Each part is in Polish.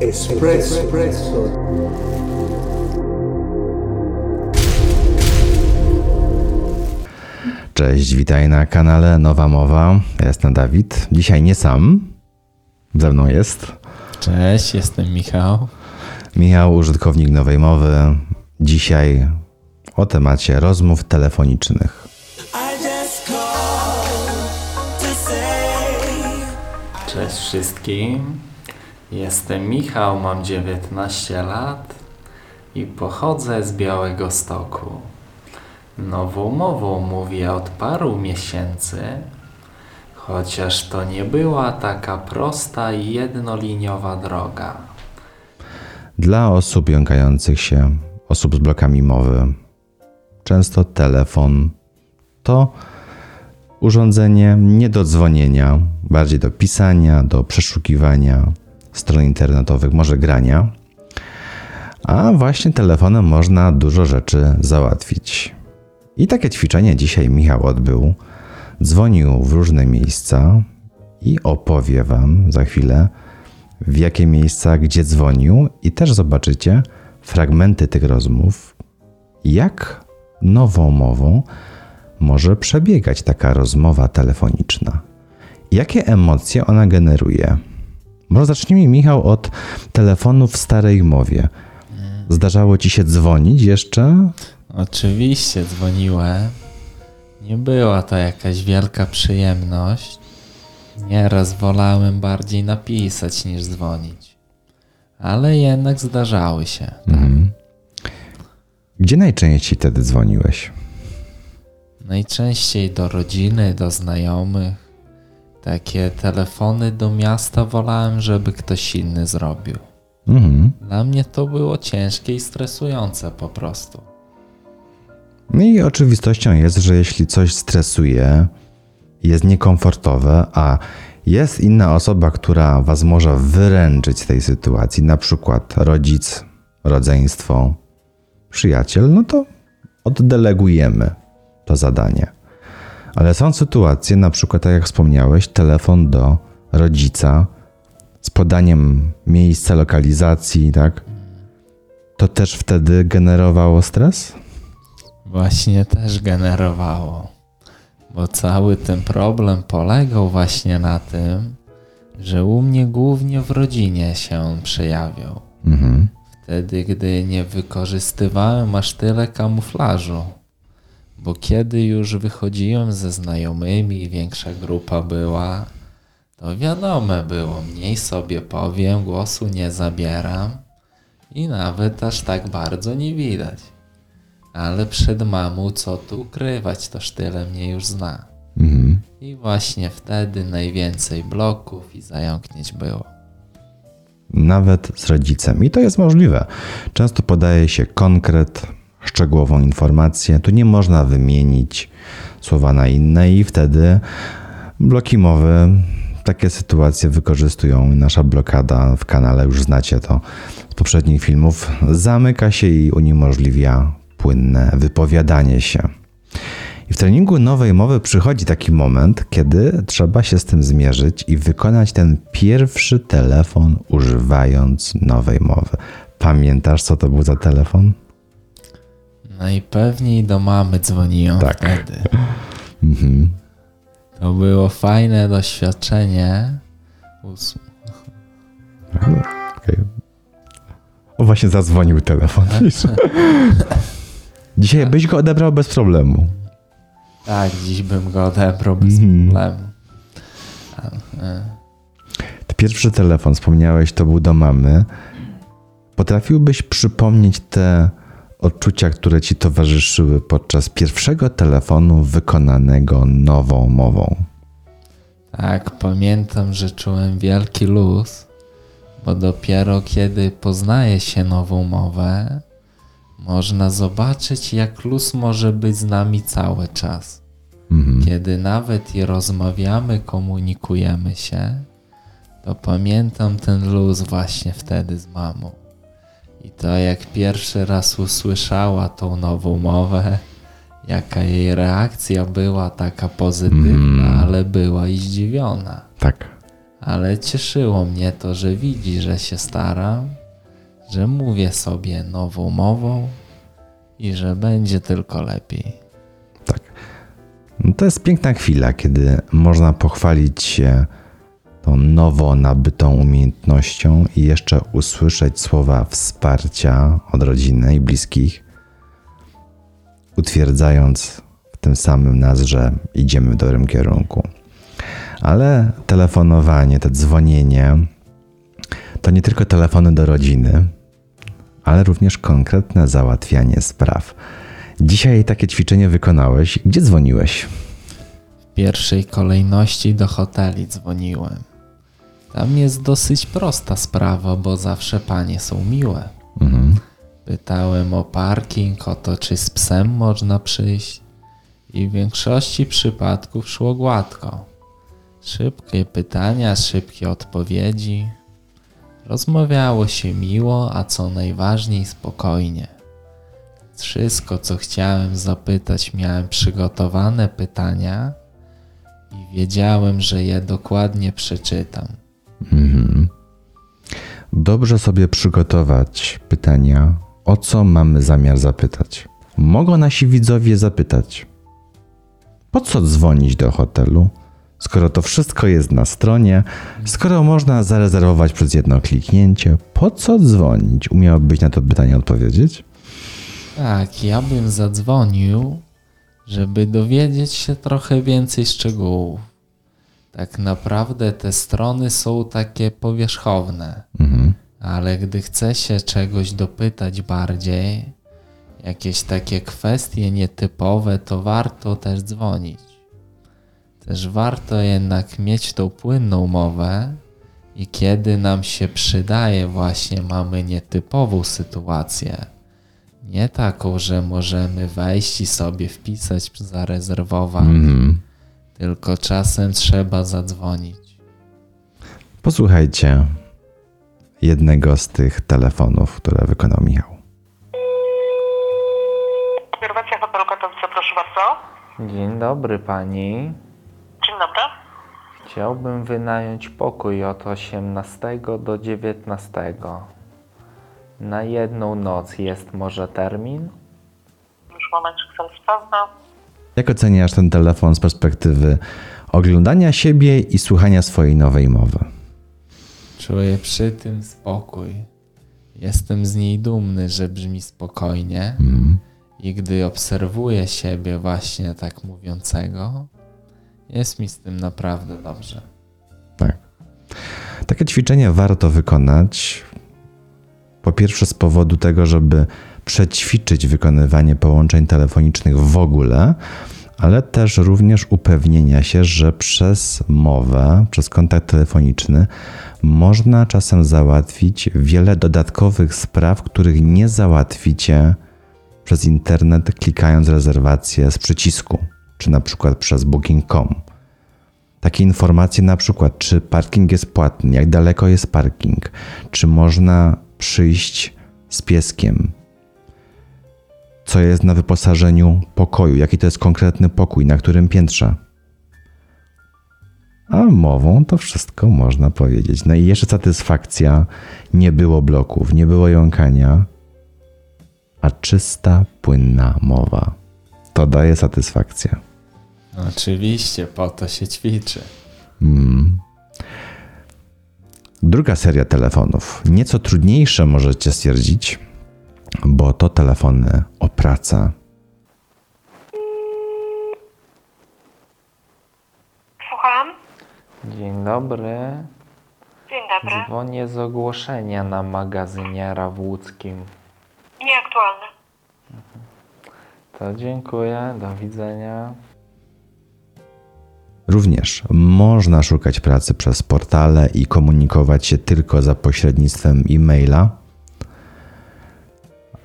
Espresso. Espresso. Cześć, witaj na kanale Nowa Mowa. Ja jestem Dawid. Dzisiaj nie sam. Ze mną jest Cześć, jestem Michał. Michał, użytkownik Nowej Mowy. Dzisiaj o temacie rozmów telefonicznych. Cześć wszystkim. Jestem Michał, mam 19 lat i pochodzę z Białego Stoku. Nową mową mówię od paru miesięcy, chociaż to nie była taka prosta i jednoliniowa droga. Dla osób jąkających się, osób z blokami mowy, często telefon to urządzenie nie do dzwonienia, bardziej do pisania, do przeszukiwania stron internetowych, może grania. A właśnie telefonem można dużo rzeczy załatwić. I takie ćwiczenie dzisiaj Michał odbył. Dzwonił w różne miejsca i opowie Wam za chwilę, w jakie miejsca, gdzie dzwonił, i też zobaczycie fragmenty tych rozmów, jak nową mową może przebiegać taka rozmowa telefoniczna. Jakie emocje ona generuje? Może zacznijmy, Michał, od telefonu w starej mowie. Zdarzało ci się dzwonić jeszcze? Oczywiście dzwoniłem. Nie była to jakaś wielka przyjemność. Nieraz wolałem bardziej napisać niż dzwonić. Ale jednak zdarzały się. Gdzie najczęściej wtedy dzwoniłeś? Najczęściej do rodziny, do znajomych. Takie telefony do miasta wolałem, żeby ktoś inny zrobił. Mhm. Dla mnie to było ciężkie i stresujące po prostu. No i oczywistością jest, że jeśli coś stresuje, jest niekomfortowe, a jest inna osoba, która was może wyręczyć z tej sytuacji, na przykład rodzic, rodzeństwo, przyjaciel, no to oddelegujemy to zadanie. Ale są sytuacje, na przykład, tak jak wspomniałeś, telefon do rodzica z podaniem miejsca, lokalizacji, tak? To też wtedy generowało stres? Właśnie też generowało. Bo cały ten problem polegał właśnie na tym, że u mnie głównie w rodzinie się on przejawiał. Mhm. Wtedy, gdy nie wykorzystywałem aż tyle kamuflażu. Bo kiedy już wychodziłem ze znajomymi większa grupa była, to wiadome było, mniej sobie powiem, głosu nie zabieram i nawet aż tak bardzo nie widać. Ale przed mamą co tu ukrywać, toż tyle mnie już zna. Mhm. I właśnie wtedy najwięcej bloków i zająknięć było. Nawet z rodzicem. I to jest możliwe. Często podaje się konkret, szczegółową informację. Tu nie można wymienić słowa na inne, i wtedy bloki mowy takie sytuacje wykorzystują. Nasza blokada w kanale, już znacie to z poprzednich filmów, zamyka się i uniemożliwia płynne wypowiadanie się. I w treningu nowej mowy przychodzi taki moment, kiedy trzeba się z tym zmierzyć i wykonać ten pierwszy telefon używając nowej mowy. Pamiętasz, co to był za telefon? Najpewniej do mamy dzwoniłem Tak. wtedy. To było fajne doświadczenie. Ós- Okej. O, właśnie zadzwonił telefon. Dzisiaj byś go odebrał bez problemu. Tak, dziś bym go odebrał bez Mhm. problemu. E, Pierwszy telefon, wspomniałeś, to był do mamy. Potrafiłbyś przypomnieć te odczucia, które ci towarzyszyły podczas pierwszego telefonu wykonanego nową mową? Tak, pamiętam, że czułem wielki luz, bo dopiero kiedy poznaje się nową mowę, można zobaczyć, jak luz może być z nami cały czas. Kiedy nawet i rozmawiamy, komunikujemy się, to pamiętam ten luz właśnie wtedy z mamą. I to jak pierwszy raz usłyszała tą nową mowę, jaka jej reakcja była taka pozytywna, ale była i zdziwiona. Tak. Ale cieszyło mnie to, że widzi, że się staram, że mówię sobie nową mową i że będzie tylko lepiej. Tak. No to jest piękna chwila, kiedy można pochwalić się tą nowo nabytą umiejętnością i jeszcze usłyszeć słowa wsparcia od rodziny i bliskich, utwierdzając w tym samym nas, że idziemy w dobrym kierunku. Ale telefonowanie, to dzwonienie to nie tylko telefony do rodziny, ale również konkretne załatwianie spraw. Dzisiaj takie ćwiczenie wykonałeś. Gdzie dzwoniłeś? W pierwszej kolejności do hoteli dzwoniłem. Tam jest dosyć prosta sprawa, bo zawsze panie są miłe. Pytałem o parking, o to, czy z psem można przyjść, i w większości przypadków szło gładko. Szybkie pytania, szybkie odpowiedzi. Rozmawiało się miło, a co najważniej spokojnie. Wszystko, co chciałem zapytać, miałem przygotowane pytania i wiedziałem, że je dokładnie przeczytam. Dobrze sobie przygotować pytania, o co mamy zamiar zapytać. Mogą nasi widzowie zapytać: Po co dzwonić do hotelu? Skoro to wszystko jest na stronie, skoro można zarezerwować przez jedno kliknięcie, po co dzwonić? Umiałbyś na to pytanie odpowiedzieć? Tak, ja bym zadzwonił, żeby dowiedzieć się trochę więcej szczegółów. Tak naprawdę te strony są takie powierzchowne, ale gdy chce się czegoś dopytać bardziej, jakieś takie kwestie nietypowe, to warto też dzwonić. Też warto jednak mieć tą płynną mowę i kiedy nam się przydaje, właśnie mamy nietypową sytuację. Nie taką, że możemy wejść i sobie wpisać, zarezerwować, tylko czasem trzeba zadzwonić. Posłuchajcie jednego z tych telefonów, które wykonał Michał. Obserwacja hotelu Katowice, proszę bardzo. Dzień dobry pani. Dzień dobry. Chciałbym wynająć pokój od 18 do 19. Na jedną noc jest może termin? Już momencik sobie sprawdzę. Jak oceniasz ten telefon z perspektywy oglądania siebie i słuchania swojej nowej mowy? Czuję przy tym spokój. Jestem z niej dumny, że brzmi spokojnie. I gdy obserwuję siebie właśnie tak mówiącego, jest mi z tym naprawdę dobrze. Tak. Takie ćwiczenie warto wykonać. Po pierwsze, z powodu tego, żeby przećwiczyć wykonywanie połączeń telefonicznych w ogóle, ale też również upewnienia się, że przez mowę, przez kontakt telefoniczny można czasem załatwić wiele dodatkowych spraw, których nie załatwicie przez internet, klikając rezerwację z przycisku, czy na przykład przez booking.com takie informacje, na przykład, czy parking jest płatny, jak daleko jest parking, czy można przyjść z pieskiem, co jest na wyposażeniu pokoju, jaki to jest konkretny pokój, na którym piętrze. A mową to wszystko można powiedzieć. No i jeszcze satysfakcja, nie było bloków, nie było jąkania, a czysta, płynna mowa. To daje satysfakcję. Oczywiście, po to się ćwiczy. Druga seria telefonów, nieco trudniejsze możecie stwierdzić, bo to telefony o pracę. Słucham. Dzień dobry. Dzień dobry. Dzwonię z ogłoszenia na magazyniera w Łódzkim. Nieaktualny. To dziękuję, do widzenia. Również można szukać pracy przez portale i komunikować się tylko za pośrednictwem e-maila,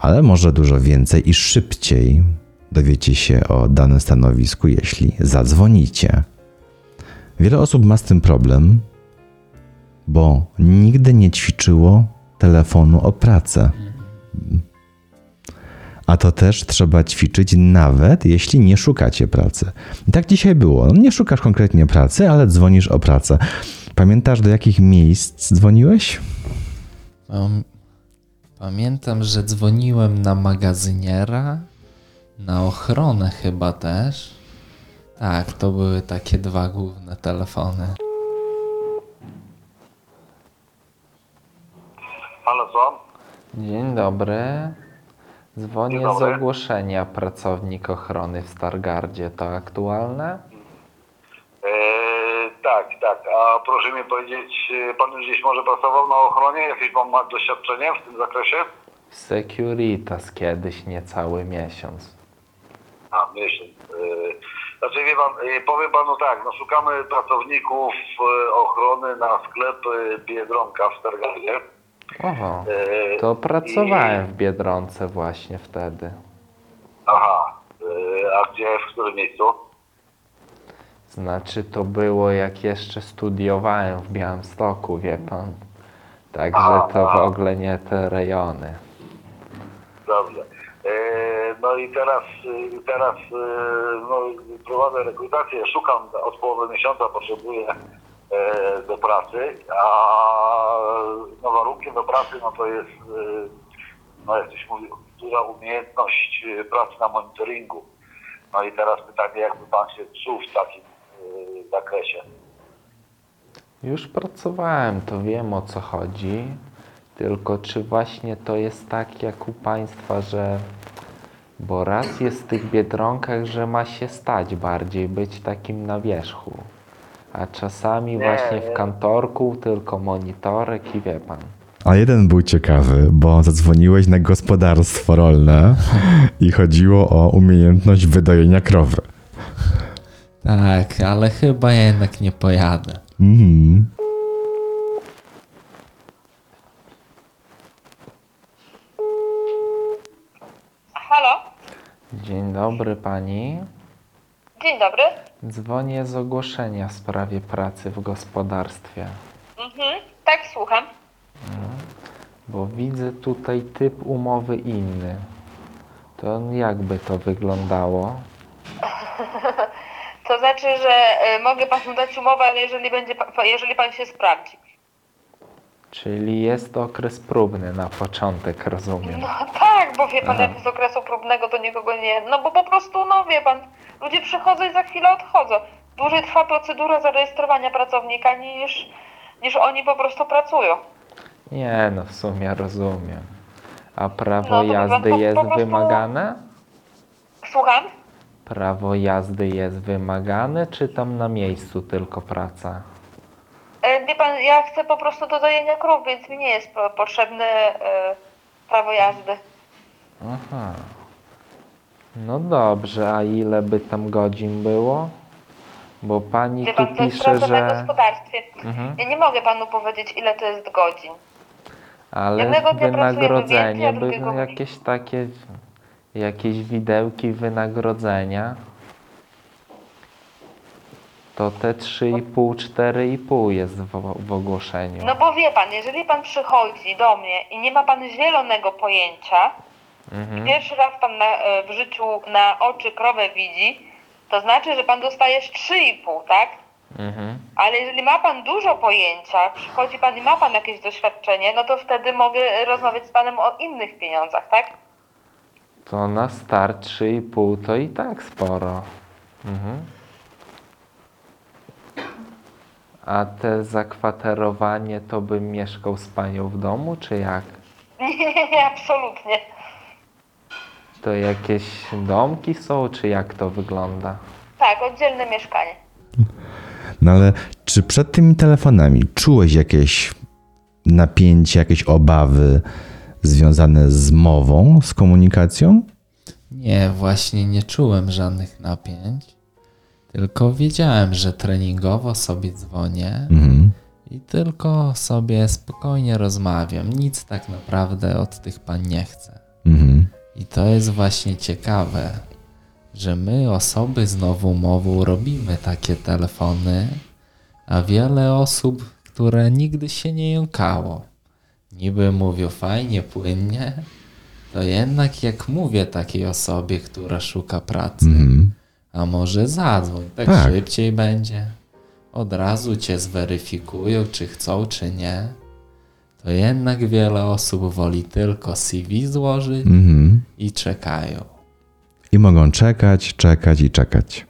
ale może dużo więcej i szybciej dowiecie się o danym stanowisku, jeśli zadzwonicie. Wiele osób ma z tym problem, bo nigdy nie ćwiczyło telefonu o pracę. A to też trzeba ćwiczyć nawet jeśli nie szukacie pracy. I tak dzisiaj było. No, nie szukasz konkretnie pracy, ale dzwonisz o pracę. Pamiętasz, do jakich miejsc dzwoniłeś? Pam- Pamiętam, że dzwoniłem na magazyniera, na ochronę chyba też. Tak, to były takie dwa główne telefony. Halo, co? Dzień dobry. Dzwonię Dzień dobry. z ogłoszenia pracownik ochrony w Stargardzie. To aktualne? Eee, tak, tak. A proszę mi powiedzieć, e, pan już gdzieś może pracował na ochronie? Jakieś pan ma doświadczenie w tym zakresie? Securitas kiedyś niecały miesiąc. A, miesiąc. Eee, znaczy wie pan, e, powiem panu tak, no szukamy pracowników ochrony na sklep Biedronka w Stargardzie. Oho, to pracowałem w Biedronce właśnie wtedy. Aha. A gdzie, w którym miejscu? Znaczy to było jak jeszcze studiowałem w Białymstoku, wie pan. Także to w ogóle nie te rejony. Dobrze. Eee, No i teraz, y, teraz y, no, prowadzę rekrutację, szukam od połowy miesiąca, potrzebuję e, do pracy, a no, warunkiem do pracy no to jest, y, no jak ktoś mówi, która umiejętność y, pracy na monitoringu. No i teraz pytanie, jakby pan się czuł w takim zakresie. Już pracowałem, to wiem o co chodzi. Tylko czy właśnie to jest tak jak u Państwa, że bo raz jest w tych biedronkach, że ma się stać bardziej, być takim na wierzchu. A czasami właśnie w kantorku tylko monitorek i wie Pan. A jeden był ciekawy, bo zadzwoniłeś na gospodarstwo rolne i chodziło o umiejętność wydojenia krowy. Tak, ale chyba jednak nie pojadę. Mhm. Halo? Dzień dobry Pani. Dzień dobry. Dzwonię z ogłoszenia w sprawie pracy w gospodarstwie. Mhm. Tak, słucham. Bo widzę tutaj typ umowy inny. To jakby to wyglądało? To znaczy, że y, mogę panu dać umowę, ale jeżeli, będzie, pa- jeżeli pan się sprawdzi. Czyli jest okres próbny na początek, rozumiem. No tak, bo wie pan, Aha. jak z okresu próbnego to nikogo nie... No bo po prostu, no wie pan, ludzie przychodzą i za chwilę odchodzą. Dłużej trwa procedura zarejestrowania pracownika niż, niż oni po prostu pracują. Nie, no w sumie rozumiem. A prawo No to wie jazdy pan, po- jest prostu- wymagane? Słucham? Prawo jazdy jest wymagane, czy tam na miejscu tylko praca? E, Wie pan, ja chcę po prostu do dojenia krów, więc mi nie jest po- potrzebne e, prawo jazdy. Aha. No dobrze, a ile by tam godzin było? Bo pani Wie tu pan, to jest pisze, praca na że... gospodarstwie. Mhm. Ja nie mogę panu powiedzieć, ile to jest godzin. Ale Jednego dnia pracujemy wynagrodzenie, więcej, a by drugiego mniej. jakieś takie, jakieś widełki wynagrodzenia, to te 3,5, 4,5 jest w, w ogłoszeniu. No bo wie pan, jeżeli pan przychodzi do mnie i nie ma pan zielonego pojęcia, Mhm. pierwszy raz pan na, e, w życiu na oczy krowę widzi, to znaczy, że pan dostajesz 3,5, tak? Mhm. Ale jeżeli ma pan dużo pojęcia, przychodzi pan i ma pan jakieś doświadczenie, no to wtedy mogę rozmawiać z panem o innych pieniądzach, tak? To na start 3,5 to i tak sporo. Mhm. A te zakwaterowanie to bym mieszkał z panią w domu, czy jak? Nie, nie, nie, absolutnie. To jakieś domki są, czy jak to wygląda? Tak, oddzielne mieszkanie. No ale czy przed tymi telefonami czułeś jakieś napięcie, jakieś obawy związane z mową, z komunikacją? Nie, właśnie nie czułem żadnych napięć. Tylko wiedziałem, że treningowo sobie dzwonię Mhm. i tylko sobie spokojnie rozmawiam. Nic tak naprawdę od tych pań nie chcę. Mhm. I to jest właśnie ciekawe, że my, osoby z nową mową, robimy takie telefony, a wiele osób, które nigdy się nie jąkało, niby mówią fajnie, płynnie, to jednak jak mówię takiej osobie, która szuka pracy, Mhm. a może zadzwoń, tak, Tak. szybciej będzie. od razu cię zweryfikują, czy chcą, czy nie, to jednak wiele osób woli tylko CV złożyć Mhm. i czekają. I mogą czekać, czekać i czekać.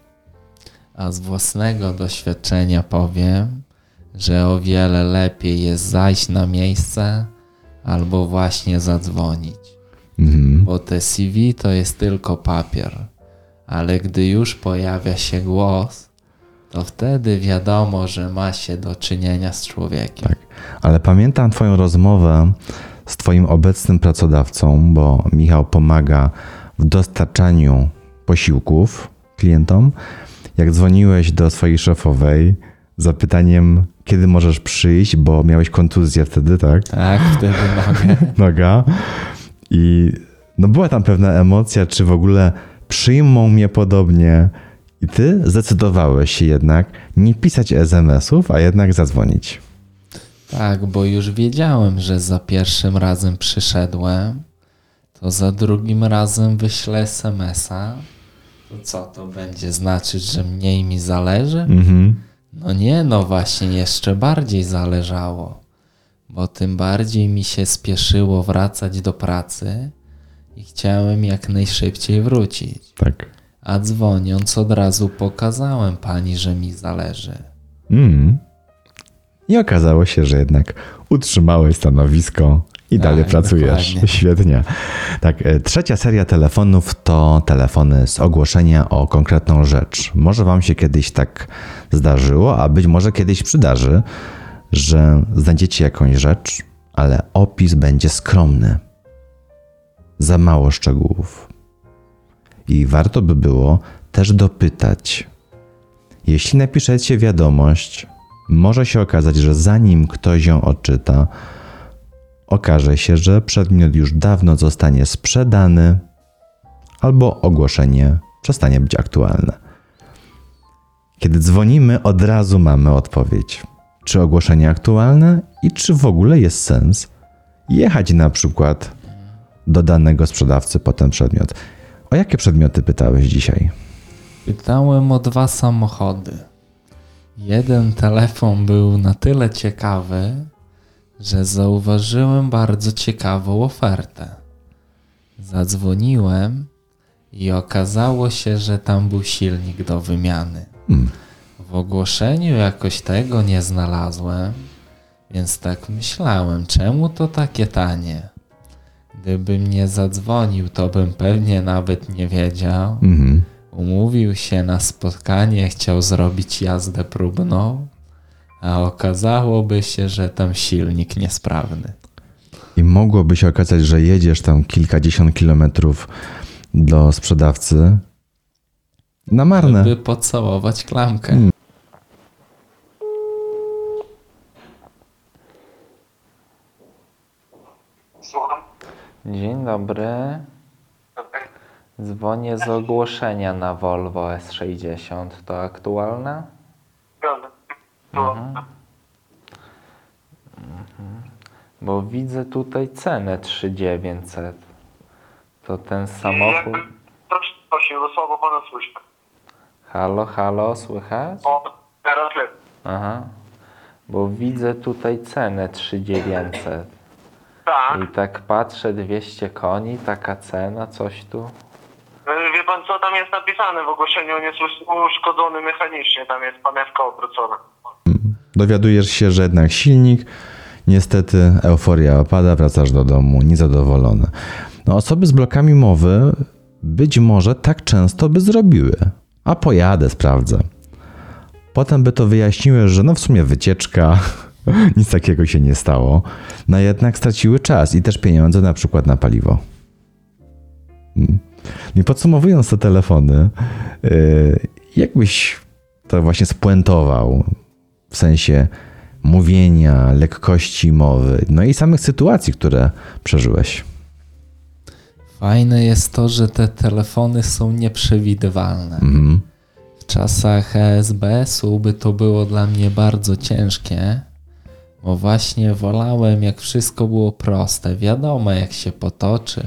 A z własnego doświadczenia powiem, że o wiele lepiej jest zajść na miejsce albo właśnie zadzwonić. Mhm. Bo te CV to jest tylko papier, ale gdy już pojawia się głos, to wtedy wiadomo, że ma się do czynienia z człowiekiem. Tak. Ale pamiętam Twoją rozmowę z Twoim obecnym pracodawcą, bo Michał pomaga w dostarczaniu posiłków klientom. Jak dzwoniłeś do swojej szefowej z zapytaniem, kiedy możesz przyjść, bo miałeś kontuzję wtedy, tak? Tak, wtedy mogę. Noga. I no była tam pewna emocja, czy w ogóle przyjmą mnie podobnie. I ty zdecydowałeś się jednak nie pisać SMS-ów, a jednak zadzwonić. Tak, bo już wiedziałem, że za pierwszym razem przyszedłem, to za drugim razem wyślę SMS-a. To co to będzie znaczyć, że mniej mi zależy? Mhm. No nie, no właśnie, jeszcze bardziej zależało, bo tym bardziej mi się spieszyło wracać do pracy i chciałem jak najszybciej wrócić. Tak. A dzwoniąc od razu pokazałem pani, że mi zależy. Mm. I okazało się, że jednak utrzymałeś stanowisko i Tak, dalej pracujesz. dokładnie. Świetnie. Tak, e, trzecia seria telefonów to telefony z ogłoszenia o konkretną rzecz. Może Wam się kiedyś tak zdarzyło, a być może kiedyś przydarzy, że znajdziecie jakąś rzecz, ale opis będzie skromny. Za mało szczegółów. I warto by było też dopytać, jeśli napiszecie wiadomość, może się okazać, że zanim ktoś ją odczyta, okaże się, że przedmiot już dawno zostanie sprzedany albo ogłoszenie przestanie być aktualne. Kiedy dzwonimy, od razu mamy odpowiedź. Czy ogłoszenie aktualne i czy w ogóle jest sens jechać na przykład do danego sprzedawcy po ten przedmiot. O jakie przedmioty pytałeś dzisiaj? Pytałem o dwa samochody. Jeden telefon był na tyle ciekawy, że zauważyłem bardzo ciekawą ofertę. Zadzwoniłem i okazało się, że tam był silnik do wymiany. W ogłoszeniu jakoś tego nie znalazłem, więc tak myślałem, czemu to takie tanie? Gdybym nie zadzwonił, to bym pewnie nawet nie wiedział. Mhm. Umówił się na spotkanie, chciał zrobić jazdę próbną, a okazałoby się, że tam silnik niesprawny. I mogłoby się okazać, że jedziesz tam kilkadziesiąt kilometrów do sprzedawcy na marne. By pocałować klamkę. Mm. Słucham? Dzień dobry. Dzwonię z ogłoszenia na Volvo S60. To aktualne? Prawda. To, Bo widzę tutaj cenę 3900. To ten samochód. Jakby troszkę prosił, słabo pana słyszę. Halo, halo, słychać? O, teraz lepiej. Aha. Bo widzę tutaj cenę 3900. Tak. I tak patrzę, 200 koni, taka cena, coś tu. E, Wie pan co tam jest napisane w ogłoszeniu? On jest us- uszkodzony mechanicznie, tam jest panewka obrócona. Dowiadujesz się, że jednak silnik, niestety euforia opada, wracasz do domu niezadowolony. No, osoby z blokami mowy być może tak często by zrobiły. A pojadę, sprawdzę. Potem by to wyjaśniły, że no w sumie wycieczka, nic takiego się nie stało. No jednak straciły czas i też pieniądze na przykład na paliwo. Mm. I podsumowując te telefony, yy, jakbyś to właśnie spuentował w sensie mówienia, lekkości mowy, no i samych sytuacji, które przeżyłeś. Fajne jest to, że te telefony są nieprzewidywalne. Mhm. W czasach ESBS-u by to było dla mnie bardzo ciężkie, bo właśnie wolałem, jak wszystko było proste, wiadomo jak się potoczy,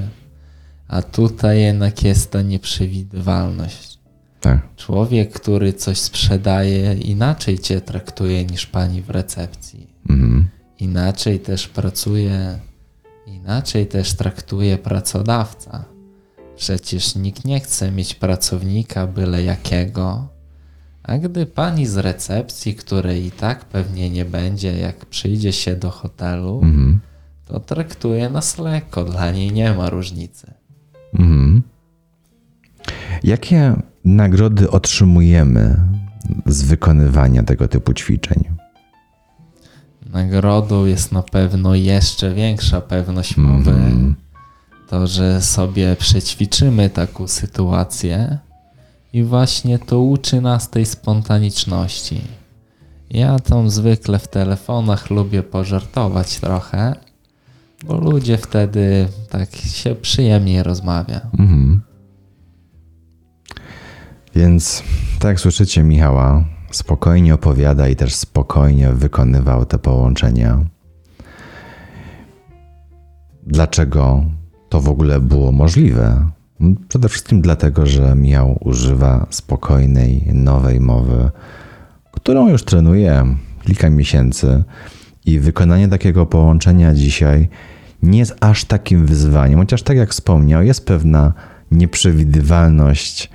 a tutaj jednak jest ta nieprzewidywalność. Tak. Człowiek, który coś sprzedaje, inaczej cię traktuje niż pani w recepcji. Mhm. Inaczej też pracuje, inaczej też traktuje pracodawca. Przecież nikt nie chce mieć pracownika byle jakiego. A gdy pani z recepcji, której i tak pewnie nie będzie, jak przyjdzie się do hotelu, Mhm. to traktuje nas lekko, dla niej nie ma różnicy. Mhm. Jakie nagrody otrzymujemy z wykonywania tego typu ćwiczeń? Nagrodą jest na pewno jeszcze większa pewność mowy. Mhm. To, że sobie przećwiczymy taką sytuację i właśnie to uczy nas tej spontaniczności. Ja tam zwykle w telefonach lubię pożartować trochę, bo ludzie wtedy tak się przyjemniej rozmawia. Mhm. Więc, tak jak słyszycie, Michała spokojnie opowiada i też spokojnie wykonywał te połączenia. Dlaczego to w ogóle było możliwe? Przede wszystkim dlatego, że Michał używa spokojnej, nowej mowy, którą już trenuje kilka miesięcy i wykonanie takiego połączenia dzisiaj nie jest aż takim wyzwaniem, chociaż tak jak wspomniał, jest pewna nieprzewidywalność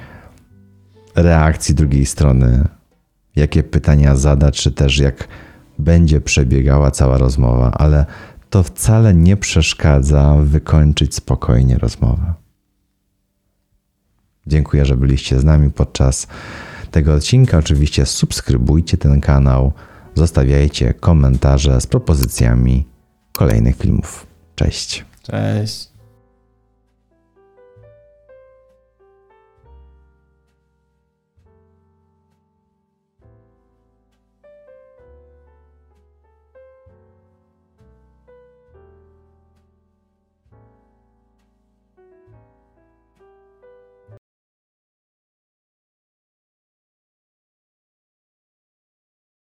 reakcji drugiej strony, jakie pytania zada, czy też jak będzie przebiegała cała rozmowa, ale to wcale nie przeszkadza wykończyć spokojnie rozmowę. Dziękuję, że byliście z nami podczas tego odcinka. Oczywiście subskrybujcie ten kanał, zostawiajcie komentarze z propozycjami kolejnych filmów. Cześć. Cześć.